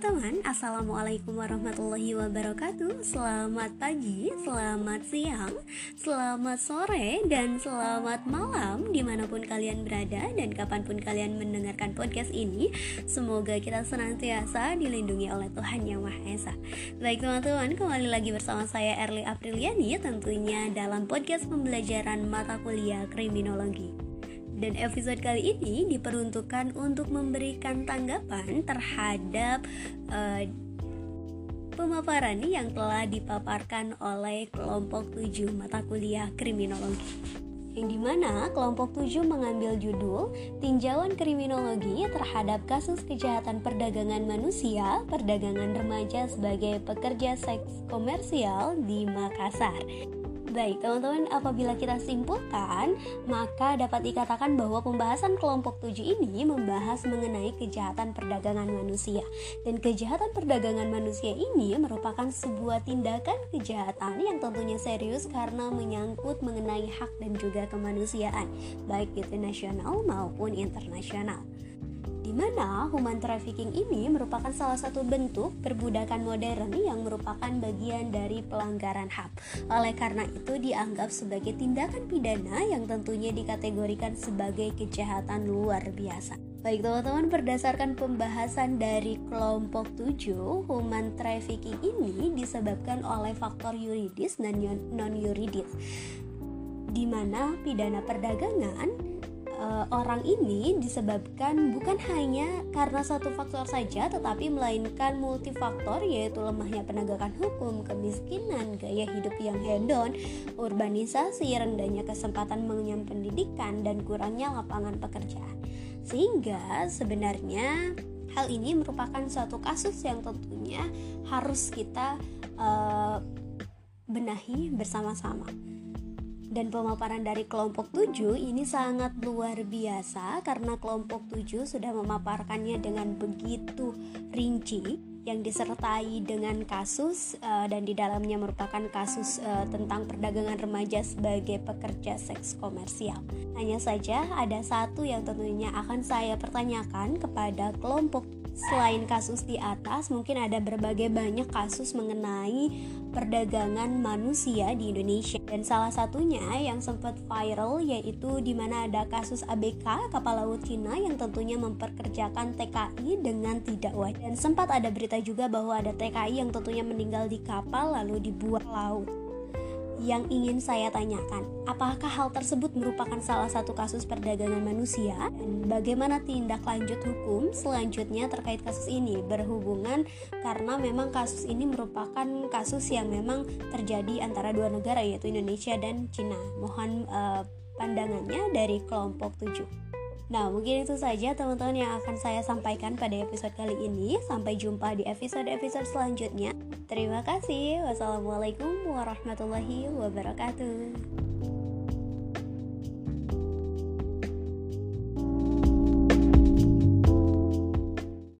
Assalamualaikum warahmatullahi wabarakatuh. Selamat pagi, selamat siang, selamat sore, dan selamat malam Di mana pun kalian berada dan kapan pun kalian mendengarkan podcast ini. Semoga kita senantiasa dilindungi oleh Tuhan Yang Maha Esa. Baik teman-teman, kembali lagi bersama saya Erli Apriliani Tentunya dalam podcast pembelajaran mata kuliah kriminologi dan episode kali ini diperuntukkan untuk memberikan tanggapan terhadap uh, pemaparan yang telah dipaparkan oleh kelompok 7 mata kuliah kriminologi yang di mana kelompok 7 mengambil judul Tinjauan Kriminologi terhadap kasus kejahatan perdagangan manusia, perdagangan remaja sebagai pekerja seks komersial di Makassar. Baik, teman-teman, apabila kita simpulkan, maka dapat dikatakan bahwa pembahasan kelompok 7 ini membahas mengenai kejahatan perdagangan manusia. Dan kejahatan perdagangan manusia ini merupakan sebuah tindakan kejahatan yang tentunya serius karena menyangkut mengenai hak dan juga kemanusiaan, baik itu nasional maupun internasional di mana human trafficking ini merupakan salah satu bentuk perbudakan modern yang merupakan bagian dari pelanggaran HAM. Oleh karena itu dianggap sebagai tindakan pidana yang tentunya dikategorikan sebagai kejahatan luar biasa. Baik teman-teman, berdasarkan pembahasan dari kelompok 7, human trafficking ini disebabkan oleh faktor yuridis dan non-yuridis di mana pidana perdagangan uh, orang ini disebabkan bukan hanya karena satu faktor saja tetapi melainkan multifaktor yaitu lemahnya penegakan hukum, kemiskinan, gaya hidup yang hedon, urbanisasi, rendahnya kesempatan mengenyam pendidikan dan kurangnya lapangan pekerjaan. Sehingga sebenarnya hal ini merupakan suatu kasus yang tentunya harus kita uh, benahi bersama-sama dan pemaparan dari kelompok 7 ini sangat luar biasa karena kelompok 7 sudah memaparkannya dengan begitu rinci yang disertai dengan kasus uh, dan di dalamnya merupakan kasus uh, tentang perdagangan remaja sebagai pekerja seks komersial. Hanya saja ada satu yang tentunya akan saya pertanyakan kepada kelompok Selain kasus di atas, mungkin ada berbagai banyak kasus mengenai perdagangan manusia di Indonesia. Dan salah satunya yang sempat viral yaitu di mana ada kasus ABK kapal laut Cina yang tentunya memperkerjakan TKI dengan tidak wajar. Dan sempat ada berita juga bahwa ada TKI yang tentunya meninggal di kapal lalu dibuang laut yang ingin saya tanyakan. Apakah hal tersebut merupakan salah satu kasus perdagangan manusia? Dan bagaimana tindak lanjut hukum selanjutnya terkait kasus ini? Berhubungan karena memang kasus ini merupakan kasus yang memang terjadi antara dua negara yaitu Indonesia dan Cina. Mohon uh, pandangannya dari kelompok 7. Nah, mungkin itu saja teman-teman yang akan saya sampaikan pada episode kali ini. Sampai jumpa di episode-episode selanjutnya. Terima kasih. Wassalamualaikum warahmatullahi wabarakatuh.